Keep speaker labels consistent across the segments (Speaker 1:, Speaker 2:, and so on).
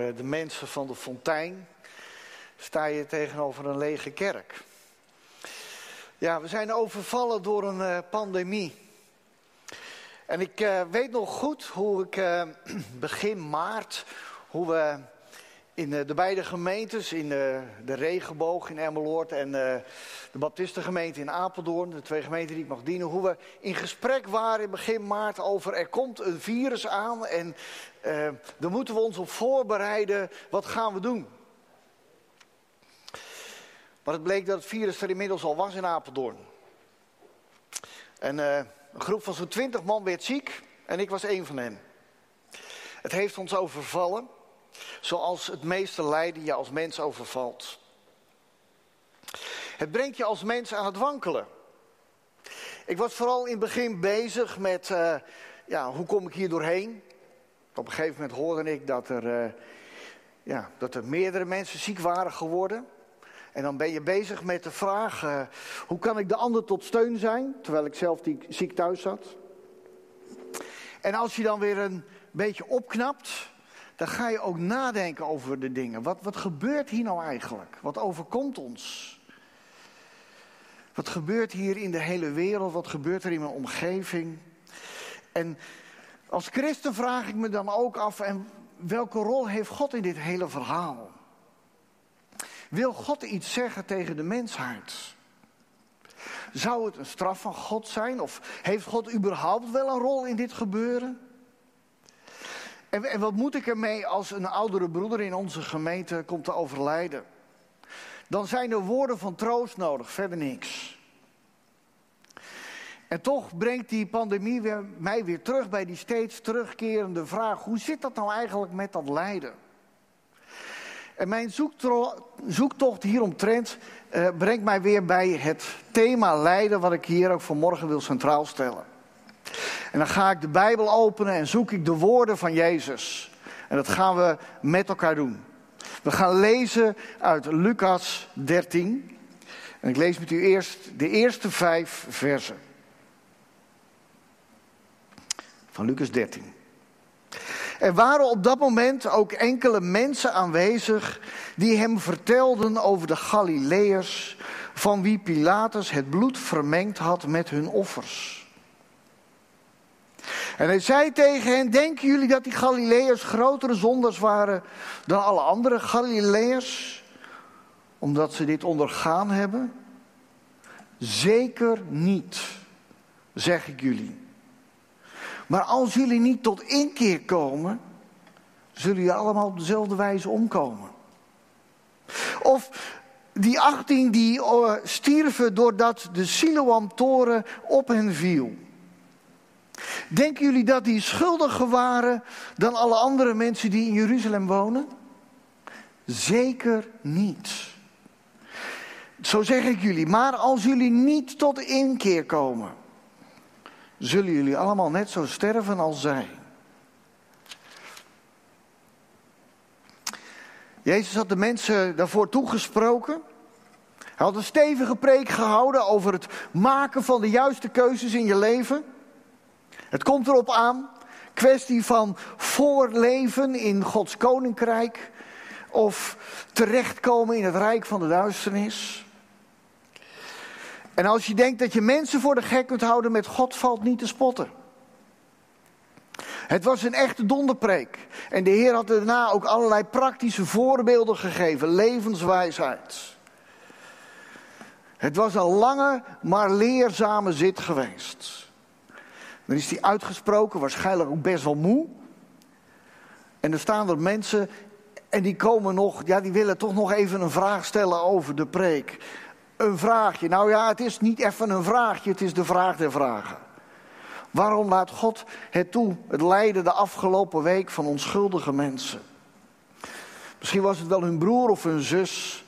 Speaker 1: Eh, de mensen van de fontein sta je tegenover een lege kerk. Ja, we zijn overvallen door een uh, pandemie. En ik uh, weet nog goed hoe ik begin maart, hoe we in de beide gemeentes, in de, de Regenboog in Emmeloord en de Baptistengemeente in Apeldoorn, de twee gemeenten die ik mag dienen, hoe we in gesprek waren in begin maart over er komt een virus aan en daar moeten we ons op voorbereiden. Wat gaan we doen? Maar het bleek dat het virus er inmiddels al was in Apeldoorn. En een groep van zo'n twintig man werd ziek en ik was één van hen. Het heeft ons overvallen, zoals het meeste lijden je als mens overvalt. Het brengt je als mens aan het wankelen. Ik was vooral in het begin bezig met, uh, ja, hoe kom ik hier doorheen? Op een gegeven moment hoorde ik dat er, uh, ja, dat er meerdere mensen ziek waren geworden. En dan ben je bezig met de vraag, uh, hoe kan ik de ander tot steun zijn? Terwijl ik zelf die ziek thuis zat. En als je dan weer een beetje opknapt, dan ga je ook nadenken over de dingen. Wat, wat gebeurt hier nou eigenlijk? Wat overkomt ons? Wat gebeurt hier in de hele wereld? Wat gebeurt er in mijn omgeving? En als christen vraag ik me dan ook af, en welke rol heeft God in dit hele verhaal? Wil God iets zeggen tegen de mensheid? Zou het een straf van God zijn? Of heeft God überhaupt wel een rol in dit gebeuren? En, en wat moet ik ermee als een oudere broeder in onze gemeente komt te overlijden? Dan zijn er woorden van troost nodig, verder niks. En toch brengt die pandemie weer, mij weer terug bij die steeds terugkerende vraag: hoe zit dat nou eigenlijk met dat lijden? En mijn zoektocht hieromtrent uh, brengt mij weer bij het thema lijden, wat ik hier ook vanmorgen wil centraal stellen. En dan ga ik de Bijbel openen en zoek ik de woorden van Jezus. En dat gaan we met elkaar doen. We gaan lezen uit Lucas 13. En ik lees met u eerst de eerste vijf versen. Van Lucas 13. Er waren op dat moment ook enkele mensen aanwezig die hem vertelden over de Galileërs, van wie Pilatus het bloed vermengd had met hun offers. En hij zei tegen hen: Denken jullie dat die Galileërs grotere zondaars waren dan alle andere Galileërs? Omdat ze dit ondergaan hebben? Zeker niet, zeg ik jullie. Maar als jullie niet tot inkeer komen, zullen jullie allemaal op dezelfde wijze omkomen. Of die 18 die eh, stierven doordat de Siloam-toren op hen viel. Denken jullie dat die schuldiger waren dan alle andere mensen die in Jeruzalem wonen? Zeker niet. Zo zeg ik jullie. Maar als jullie niet tot inkeer komen, zullen jullie allemaal net zo sterven als zij. Jezus had de mensen daarvoor toegesproken. Hij had een stevige preek gehouden over het maken van de juiste keuzes in je leven. Het komt erop aan, kwestie van voorleven in Gods koninkrijk of terechtkomen in het rijk van de duisternis. En als je denkt dat je mensen voor de gek kunt houden, met God valt niet te spotten. Het was een echte donderpreek. En de Heer had daarna ook allerlei praktische voorbeelden gegeven, levenswijsheid. Het was een lange, maar leerzame zit geweest. Dan is hij uitgesproken, waarschijnlijk ook best wel moe. En er staan er mensen en die komen nog, ja, die willen toch nog even een vraag stellen over de preek een vraagje. Nou ja, het is niet even een vraagje, het is de vraag der vragen. Waarom laat God het toe, het lijden de afgelopen week van onschuldige mensen? Misschien was het wel hun broer of hun zus.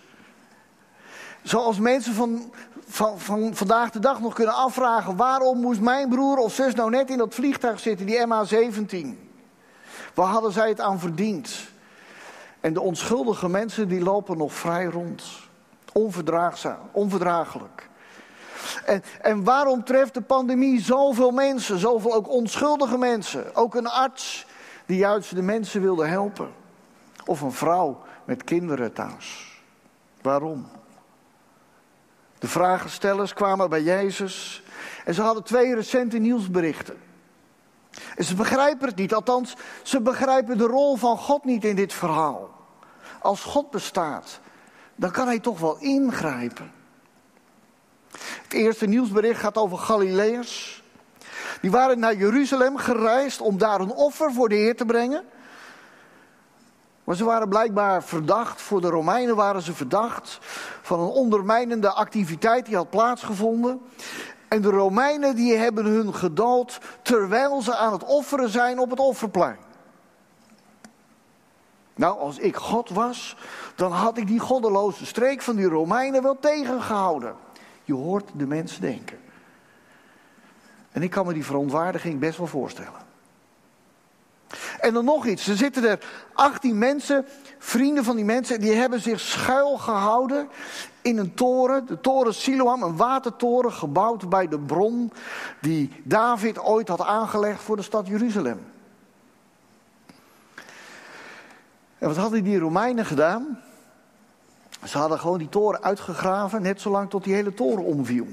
Speaker 1: Zoals mensen van, van, van vandaag de dag nog kunnen afvragen: waarom moest mijn broer of zus nou net in dat vliegtuig zitten, die MH17? Waar hadden zij het aan verdiend? En de onschuldige mensen die lopen nog vrij rond. Onverdraagzaam, onverdraaglijk. En, en waarom treft de pandemie zoveel mensen, zoveel ook onschuldige mensen? Ook een arts die juist de mensen wilde helpen. Of een vrouw met kinderen thuis. Waarom? De vragenstellers kwamen bij Jezus en ze hadden twee recente nieuwsberichten. En ze begrijpen het niet, althans, ze begrijpen de rol van God niet in dit verhaal. Als God bestaat, dan kan hij toch wel ingrijpen. Het eerste nieuwsbericht gaat over Galileërs. Die waren naar Jeruzalem gereisd om daar een offer voor de Heer te brengen. Maar ze waren blijkbaar verdacht, voor de Romeinen waren ze verdacht van een ondermijnende activiteit die had plaatsgevonden. En de Romeinen die hebben hun gedood terwijl ze aan het offeren zijn op het offerplein. Nou, als ik God was, dan had ik die goddeloze streek van die Romeinen wel tegengehouden. Je hoort de mensen denken. En ik kan me die verontwaardiging best wel voorstellen. En dan nog iets. Er zitten er 18 mensen, vrienden van die mensen, die hebben zich schuil gehouden in een toren, de toren Siloam, een watertoren gebouwd bij de bron die David ooit had aangelegd voor de stad Jeruzalem. En wat hadden die Romeinen gedaan? Ze hadden gewoon die toren uitgegraven, net zolang tot die hele toren omviel.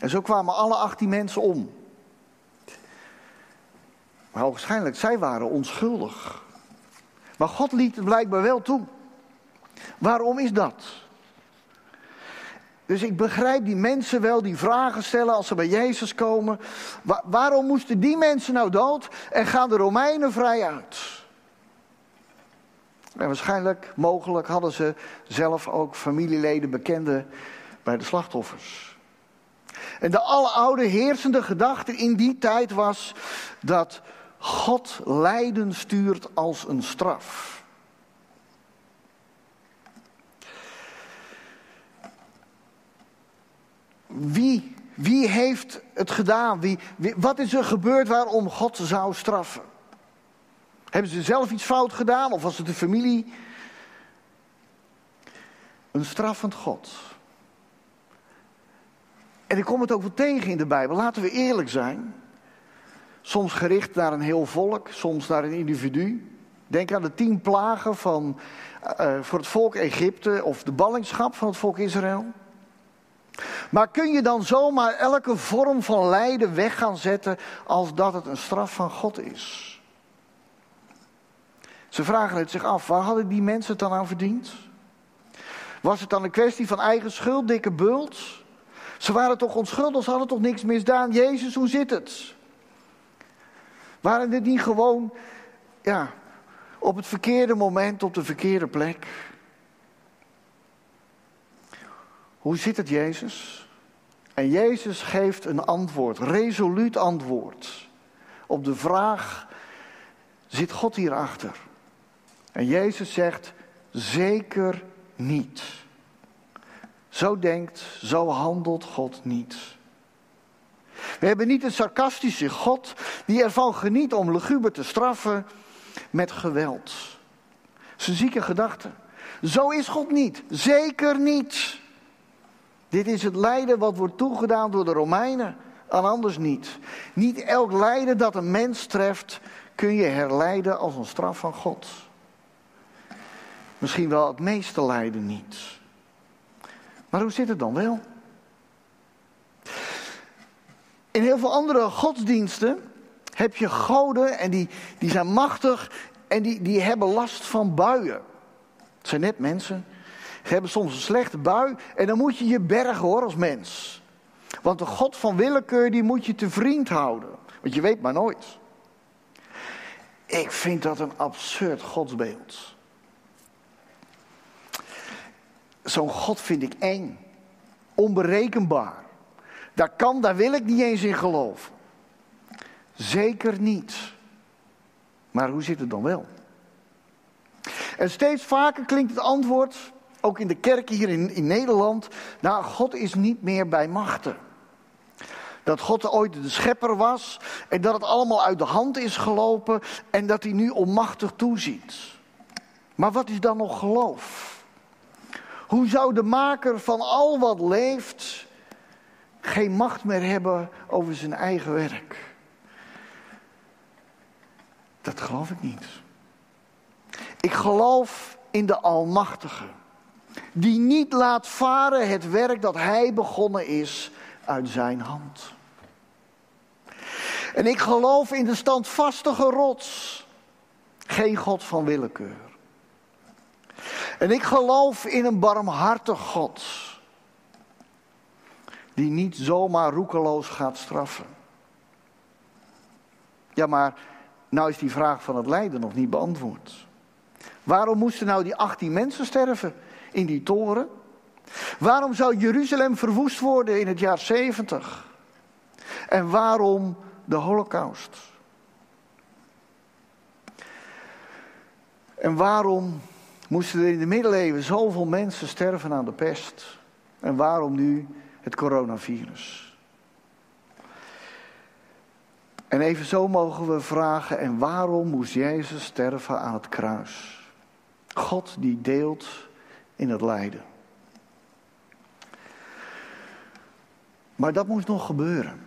Speaker 1: En zo kwamen alle 18 mensen om. Maar waarschijnlijk, zij waren onschuldig. Maar God liet het blijkbaar wel toe. Waarom is dat? Dus ik begrijp die mensen wel die vragen stellen als ze bij Jezus komen. waarom moesten die mensen nou dood en gaan de Romeinen vrij uit? En waarschijnlijk, mogelijk hadden ze zelf ook familieleden, bekenden bij de slachtoffers. En de oude heersende gedachte in die tijd was dat God lijden stuurt als een straf. Wie, wie heeft het gedaan? Wie, wat is er gebeurd waarom God zou straffen? Hebben ze zelf iets fout gedaan of was het de familie? Een straffend God. En ik kom het ook wel tegen in de Bijbel. Laten we eerlijk zijn. Soms gericht naar een heel volk, soms naar een individu. Denk aan de tien plagen van, uh, voor het volk Egypte of de ballingschap van het volk Israël. Maar kun je dan zomaar elke vorm van lijden weg gaan zetten als dat het een straf van God is? Ze vragen het zich af, waar hadden die mensen het dan aan verdiend? Was het dan een kwestie van eigen schuld, dikke bult? Ze waren toch onschuldig, ze hadden toch niks misdaan? Jezus, hoe zit het? Waren dit niet gewoon, ja, op het verkeerde moment, op de verkeerde plek? Hoe zit het, Jezus? En Jezus geeft een antwoord, resoluut antwoord. Op de vraag: zit God hierachter? En Jezus zegt: zeker niet. Zo denkt, zo handelt God niet. We hebben niet een sarcastische God die ervan geniet om luguber te straffen met geweld. Zijn zieke gedachte. Zo is God niet. Zeker niet. Dit is het lijden wat wordt toegedaan door de Romeinen, en anders niet. Niet elk lijden dat een mens treft kun je herleiden als een straf van God. Misschien wel het meeste lijden niet. Maar hoe zit het dan wel? In heel veel andere godsdiensten heb je goden en die, die zijn machtig en die, die hebben last van buien. Het zijn net mensen. Ze hebben soms een slechte bui en dan moet je je bergen hoor als mens. Want de God van willekeur die moet je te vriend houden. Want je weet maar nooit. Ik vind dat een absurd godsbeeld. Zo'n God vind ik eng. Onberekenbaar. Daar kan, daar wil ik niet eens in geloven. Zeker niet. Maar hoe zit het dan wel? En steeds vaker klinkt het antwoord, ook in de kerken hier in, in Nederland, nou, God is niet meer bij machten. Dat God ooit de schepper was en dat het allemaal uit de hand is gelopen en dat hij nu onmachtig toeziet. Maar wat is dan nog geloof? Hoe zou de maker van al wat leeft geen macht meer hebben over zijn eigen werk? Dat geloof ik niet. Ik geloof in de Almachtige, die niet laat varen het werk dat Hij begonnen is uit Zijn hand. En ik geloof in de standvastige rots, geen God van willekeur. En ik geloof in een barmhartig God, die niet zomaar roekeloos gaat straffen. Ja, maar nou is die vraag van het lijden nog niet beantwoord. Waarom moesten nou die 18 mensen sterven in die toren? Waarom zou Jeruzalem verwoest worden in het jaar 70? En waarom de Holocaust? En waarom moesten er in de middeleeuwen zoveel mensen sterven aan de pest? En waarom nu het coronavirus? En even zo mogen we vragen, en waarom moest Jezus sterven aan het kruis? God die deelt in het lijden. Maar dat moest nog gebeuren.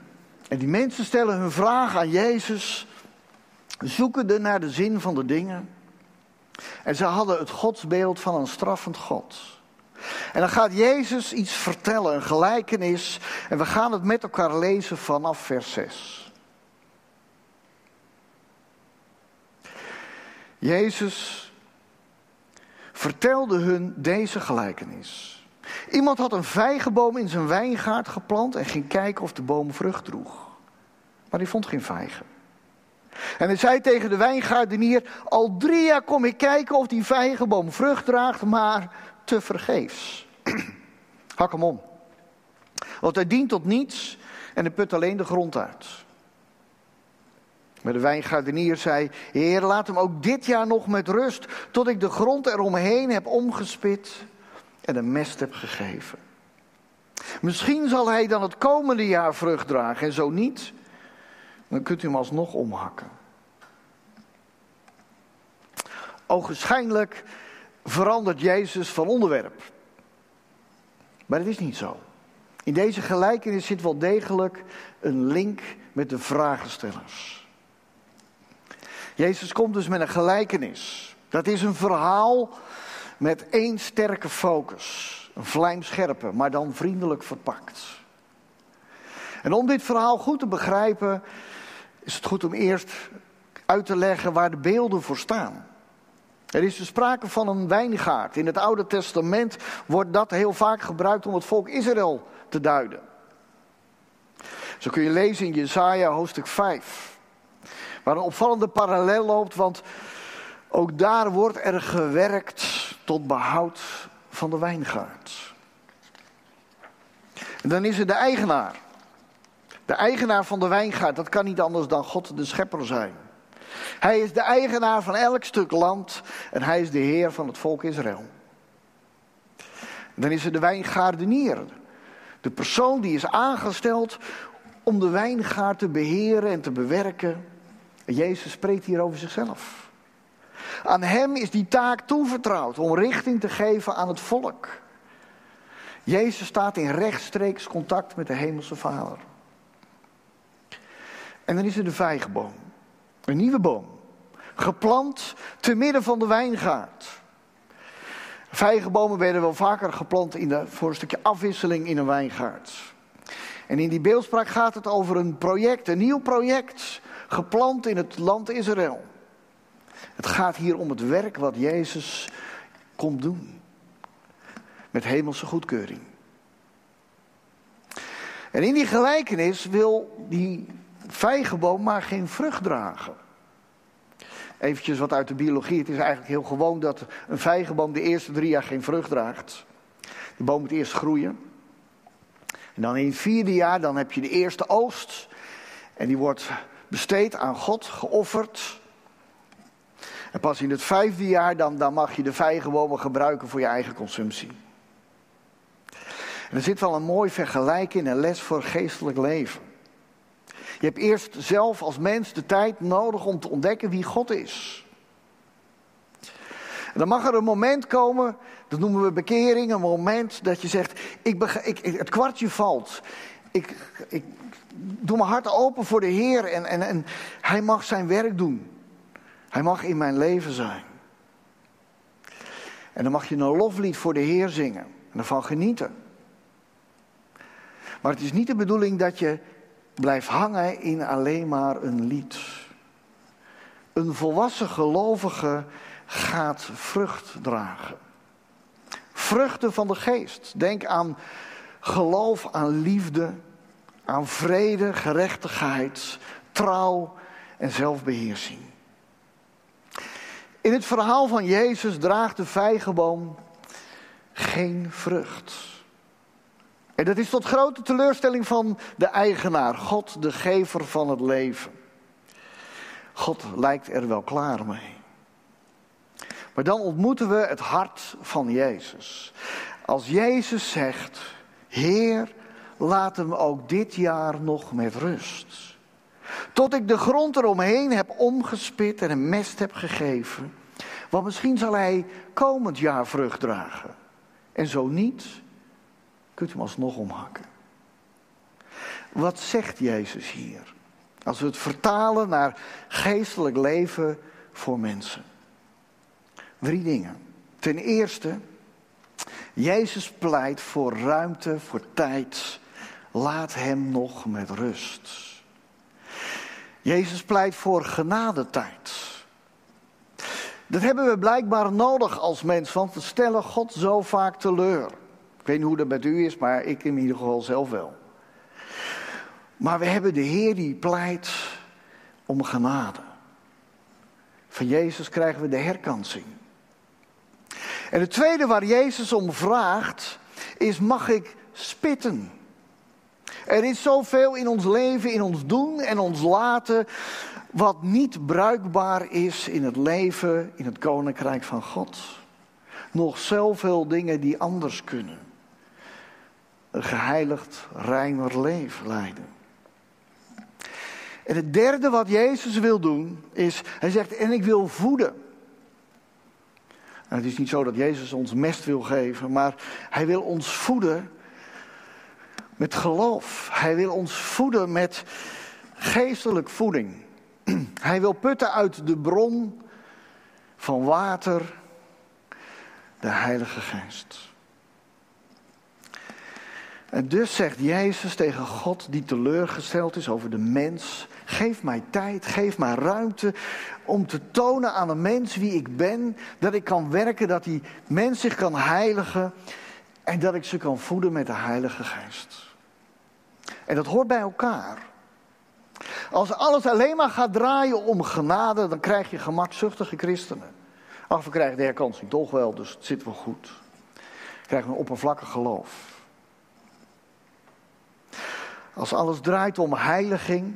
Speaker 1: En die mensen stellen hun vraag aan Jezus, zoekende naar de zin van de dingen. En ze hadden het godsbeeld van een straffend God. En dan gaat Jezus iets vertellen, een gelijkenis. En we gaan het met elkaar lezen vanaf vers 6. Jezus vertelde hun deze gelijkenis. Iemand had een vijgenboom in zijn wijngaard geplant en ging kijken of de boom vrucht droeg. Maar hij vond geen vijgen. En hij zei tegen de wijngaardenier: Al drie jaar kom ik kijken of die vijgenboom vrucht draagt, maar te vergeefs. Hak hem om. Want hij dient tot niets en hij put alleen de grond uit. Maar de wijngaardenier zei: Heer, laat hem ook dit jaar nog met rust, tot ik de grond eromheen heb omgespit en een mest heb gegeven. Misschien zal hij dan het komende jaar vrucht dragen en zo niet, dan kunt u hem alsnog omhakken. Ogenschijnlijk verandert Jezus van onderwerp. Maar het is niet zo. In deze gelijkenis zit wel degelijk een link met de vragenstellers. Jezus komt dus met een gelijkenis. Dat is een verhaal met één sterke focus. Een vlijmscherpe, maar dan vriendelijk verpakt. En om dit verhaal goed te begrijpen, is het goed om eerst uit te leggen waar de beelden voor staan. Er is dus sprake van een wijngaard. In het Oude Testament wordt dat heel vaak gebruikt om het volk Israël te duiden. Zo kun je lezen in Jesaja hoofdstuk 5. Waar een opvallende parallel loopt, want ook daar wordt er gewerkt tot behoud van de wijngaard. En dan is er de eigenaar. De eigenaar van de wijngaard, dat kan niet anders dan God de schepper zijn. Hij is de eigenaar van elk stuk land en hij is de heer van het volk Israël. dan is er de wijngaardenier. De persoon die is aangesteld om de wijngaard te beheren en te bewerken. Jezus spreekt hier over zichzelf. Aan hem is die taak toevertrouwd om richting te geven aan het volk. Jezus staat in rechtstreeks contact met de Hemelse Vader. En dan is er de vijgenboom. Een nieuwe boom. Geplant te midden van de wijngaard. Vijgenbomen werden wel vaker geplant in voor een stukje afwisseling in een wijngaard. En in die beeldspraak gaat het over een project, een nieuw project geplant in het land Israël. Het gaat hier om het werk wat Jezus komt doen. Met hemelse goedkeuring. En in die gelijkenis wil die vijgenboom maar geen vrucht dragen. Eventjes wat uit de biologie. Het is eigenlijk heel gewoon dat een vijgenboom de eerste drie jaar geen vrucht draagt. De boom moet eerst groeien. En dan in het vierde jaar dan heb je de eerste oogst. En die wordt besteed aan God, geofferd. En pas in het vijfde jaar dan, dan mag je de vijgenbomen gebruiken voor je eigen consumptie. En er zit wel een mooi vergelijking in een les voor geestelijk leven. Je hebt eerst zelf als mens de tijd nodig om te ontdekken wie God is. En dan mag er een moment komen, dat noemen we bekering, een moment dat je zegt, ik, ik, het kwartje valt. Ik, ik, doe mijn hart open voor de Heer en, en, en Hij mag zijn werk doen. Hij mag in mijn leven zijn. En dan mag je een loflied voor de Heer zingen en ervan genieten. Maar het is niet de bedoeling dat je blijft hangen in alleen maar een lied. Een volwassen gelovige gaat vrucht dragen. Vruchten van de geest. Denk aan geloof, aan liefde, aan vrede, gerechtigheid, trouw en zelfbeheersing. In het verhaal van Jezus draagt de vijgenboom geen vrucht. En dat is tot grote teleurstelling van de eigenaar, God, de gever van het leven. God lijkt er wel klaar mee. Maar dan ontmoeten we het hart van Jezus. Als Jezus zegt, Heer, laat hem ook dit jaar nog met rust. Tot ik de grond eromheen heb omgespit en een mest heb gegeven. Want misschien zal hij komend jaar vrucht dragen. En zo niet, kunt u hem alsnog omhakken. Wat zegt Jezus hier? Als we het vertalen naar geestelijk leven voor mensen. Drie dingen. Ten eerste, Jezus pleit voor ruimte, voor tijd. Laat hem nog met rust. Jezus pleit voor genadetijd. Dat hebben we blijkbaar nodig als mens, want we stellen God zo vaak teleur. Ik weet niet hoe dat met u is, maar ik in ieder geval zelf wel. Maar we hebben de Heer die pleit om genade. Van Jezus krijgen we de herkansing. En het tweede waar Jezus om vraagt, is mag ik spitten? Er is zoveel in ons leven, in ons doen en ons laten, wat niet bruikbaar is in het leven, in het koninkrijk van God. Nog zoveel dingen die anders kunnen. Een geheiligd, reiner leven leiden. En het derde wat Jezus wil doen, is, hij zegt, en ik wil voeden. Nou, het is niet zo dat Jezus ons mest wil geven, maar hij wil ons voeden met geloof. Hij wil ons voeden met geestelijk voeding. Hij wil putten uit de bron van water, de Heilige Geest. En dus zegt Jezus tegen God die teleurgesteld is over de mens: Geef mij tijd, geef mij ruimte om te tonen aan een mens wie ik ben. Dat ik kan werken, dat die mens zich kan heiligen. En dat ik ze kan voeden met de Heilige Geest. En dat hoort bij elkaar. Als alles alleen maar gaat draaien om genade, dan krijg je gemakzuchtige christenen. Ach, we krijgen de herkansing toch wel, dus het zit wel goed. We krijgen een oppervlakkig geloof. Als alles draait om heiliging,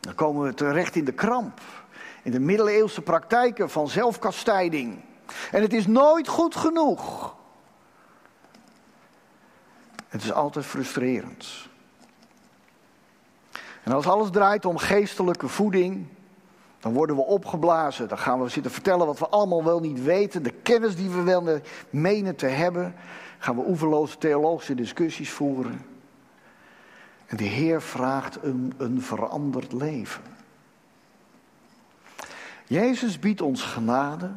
Speaker 1: dan komen we terecht in de kramp. In de middeleeuwse praktijken van zelfkastijding. En het is nooit goed genoeg. Het is altijd frustrerend. En als alles draait om geestelijke voeding, dan worden we opgeblazen. Dan gaan we zitten vertellen wat we allemaal wel niet weten. De kennis die we wel menen te hebben. Gaan we oeverloze theologische discussies voeren. En de Heer vraagt een, een veranderd leven. Jezus biedt ons genade,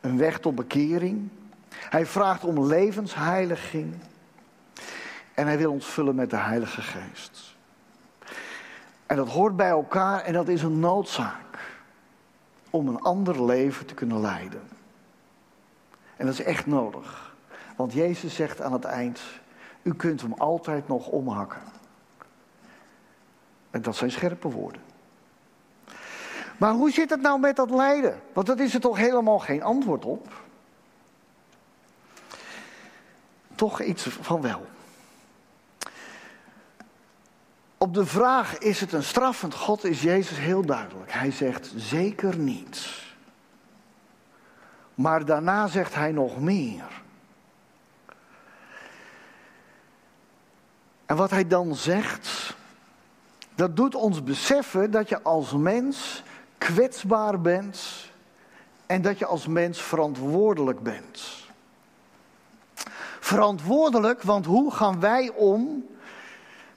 Speaker 1: een weg tot bekering. Hij vraagt om levensheiliging. En hij wil ons vullen met de Heilige Geest. En dat hoort bij elkaar en dat is een noodzaak om een ander leven te kunnen leiden. En dat is echt nodig. Want Jezus zegt aan het eind, u kunt hem altijd nog omhakken. En dat zijn scherpe woorden. Maar hoe zit het nou met dat lijden? Want dat is er toch helemaal geen antwoord op. Toch iets van wel. Op de vraag, is het een straffend God, is Jezus heel duidelijk. Hij zegt zeker niet. Maar daarna zegt hij nog meer. En wat hij dan zegt, dat doet ons beseffen dat je als mens kwetsbaar bent en dat je als mens verantwoordelijk bent. Verantwoordelijk, want hoe gaan wij om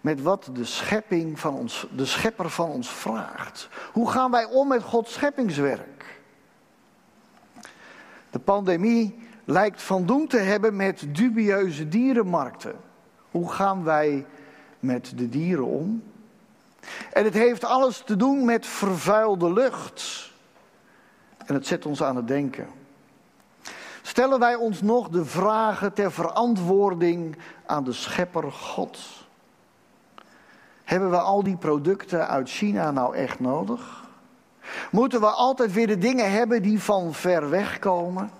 Speaker 1: met wat de schepping van ons, de schepper van ons vraagt? Hoe gaan wij om met Gods scheppingswerk? De pandemie lijkt van doen te hebben met dubieuze dierenmarkten. Hoe gaan wij met de dieren om? En het heeft alles te doen met vervuilde lucht. En het zet ons aan het denken. Stellen wij ons nog de vragen ter verantwoording aan de schepper God? Hebben we al die producten uit China nou echt nodig? Moeten we altijd weer de dingen hebben die van ver weg komen?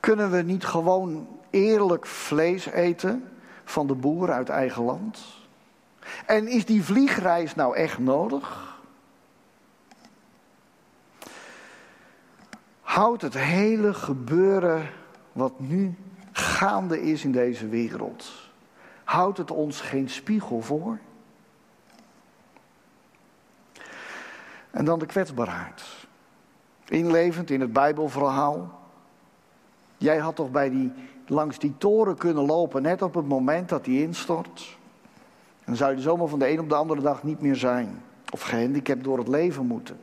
Speaker 1: Kunnen we niet gewoon eerlijk vlees eten van de boer uit eigen land? En is die vliegreis nou echt nodig? Houdt het hele gebeuren wat nu gaande is in deze wereld, houdt het ons geen spiegel voor? En dan de kwetsbaarheid. Inlevend in het Bijbelverhaal. Jij had toch bij die, langs die toren kunnen lopen, net op het moment dat die instort. Dan zou je zomaar van de een op de andere dag niet meer zijn. Of gehandicapt door het leven moeten.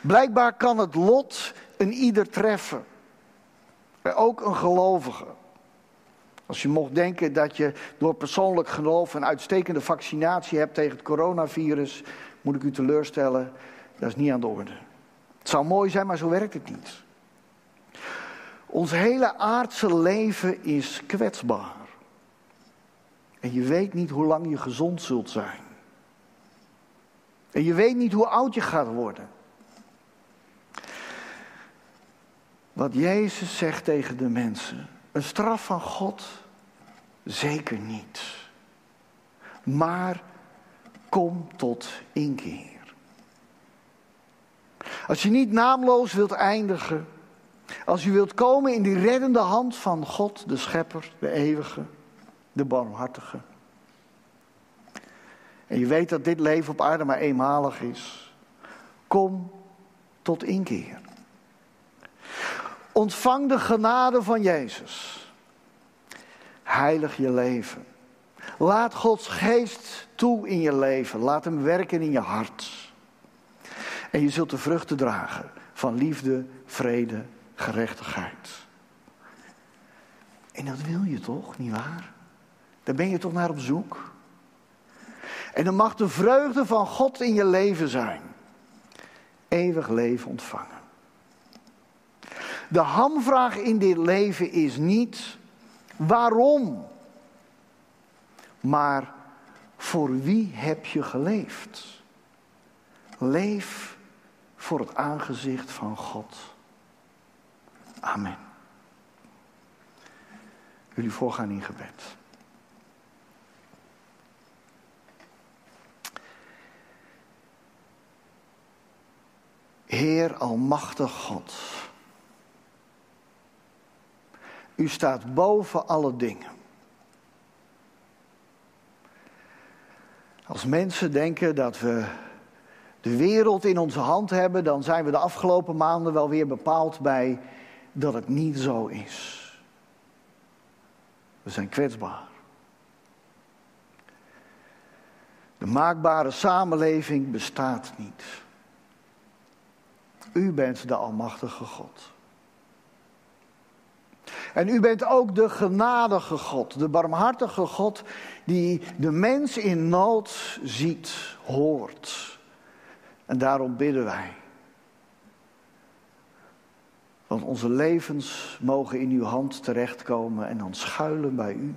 Speaker 1: Blijkbaar kan het lot een ieder treffen. Ook een gelovige. Als je mocht denken dat je door persoonlijk geloof een uitstekende vaccinatie hebt tegen het coronavirus, moet ik u teleurstellen, dat is niet aan de orde. Het zou mooi zijn, maar zo werkt het niet. Ons hele aardse leven is kwetsbaar. En je weet niet hoe lang je gezond zult zijn. En je weet niet hoe oud je gaat worden. Wat Jezus zegt tegen de mensen. Een straf van God? Zeker niet. Maar kom tot inkeer. Als je niet naamloos wilt eindigen, als u wilt komen in die reddende hand van God, de Schepper, de Eeuwige, de Barmhartige. En je weet dat dit leven op aarde maar eenmalig is. Kom tot inkeer. Ontvang de genade van Jezus. Heilig je leven. Laat Gods geest toe in je leven. Laat hem werken in je hart. En je zult de vruchten dragen van liefde, vrede, gerechtigheid. En dat wil je toch, niet waar? Daar ben je toch naar op zoek? En dan mag de vreugde van God in je leven zijn. Eeuwig leven ontvangen. De hamvraag in dit leven is niet waarom, maar voor wie heb je geleefd? Leef voor het aangezicht van God. Amen. Jullie voorgaan in gebed. Heer Almachtig God. U staat boven alle dingen. Als mensen denken dat we de wereld in onze hand hebben, dan zijn we de afgelopen maanden wel weer bepaald bij dat het niet zo is. We zijn kwetsbaar. De maakbare samenleving bestaat niet. U bent de Almachtige God. En u bent ook de genadige God, de barmhartige God die de mens in nood ziet, hoort. En daarom bidden wij. Want onze levens mogen in uw hand terechtkomen en dan schuilen bij u.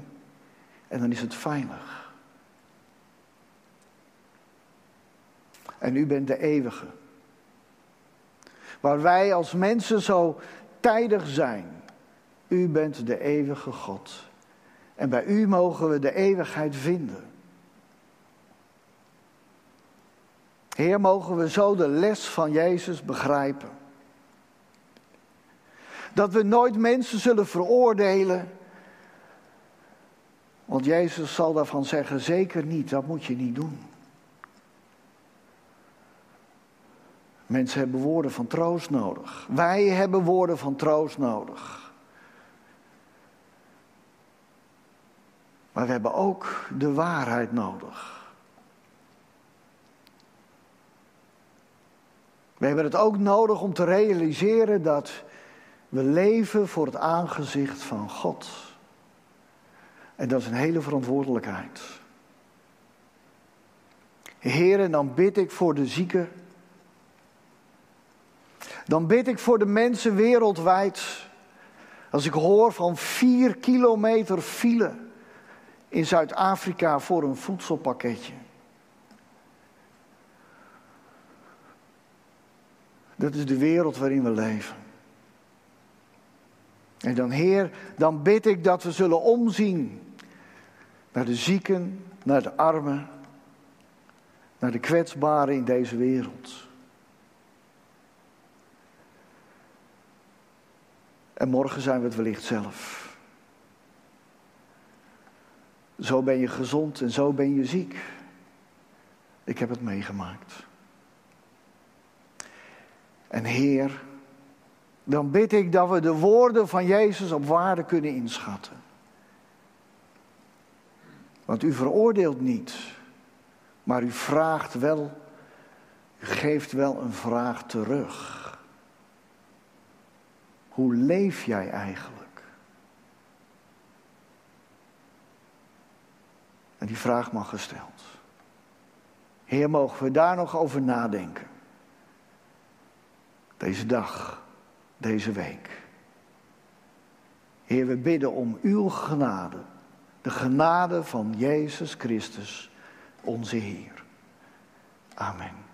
Speaker 1: En dan is het veilig. En u bent de eeuwige. Waar wij als mensen zo tijdig zijn. U bent de eeuwige God. En bij u mogen we de eeuwigheid vinden. Heer, mogen we zo de les van Jezus begrijpen. Dat we nooit mensen zullen veroordelen. Want Jezus zal daarvan zeggen, zeker niet, dat moet je niet doen. Mensen hebben woorden van troost nodig. Wij hebben woorden van troost nodig. Maar we hebben ook de waarheid nodig. We hebben het ook nodig om te realiseren dat we leven voor het aangezicht van God. En dat is een hele verantwoordelijkheid. Heer, en dan bid ik voor de zieken. Dan bid ik voor de mensen wereldwijd. Als ik hoor van vier kilometer file in Zuid-Afrika voor een voedselpakketje. Dat is de wereld waarin we leven. En dan, Heer, dan bid ik dat we zullen omzien naar de zieken, naar de armen, naar de kwetsbaren in deze wereld. En morgen zijn we het wellicht zelf. Zo ben je gezond en zo ben je ziek. Ik heb het meegemaakt. En Heer, dan bid ik dat we de woorden van Jezus op waarde kunnen inschatten. Want u veroordeelt niet, maar u vraagt wel, u geeft wel een vraag terug. Hoe leef jij eigenlijk? En die vraag mag gesteld. Heer, mogen we daar nog over nadenken? Deze dag, deze week. Heer, we bidden om uw genade. De genade van Jezus Christus, onze Heer. Amen.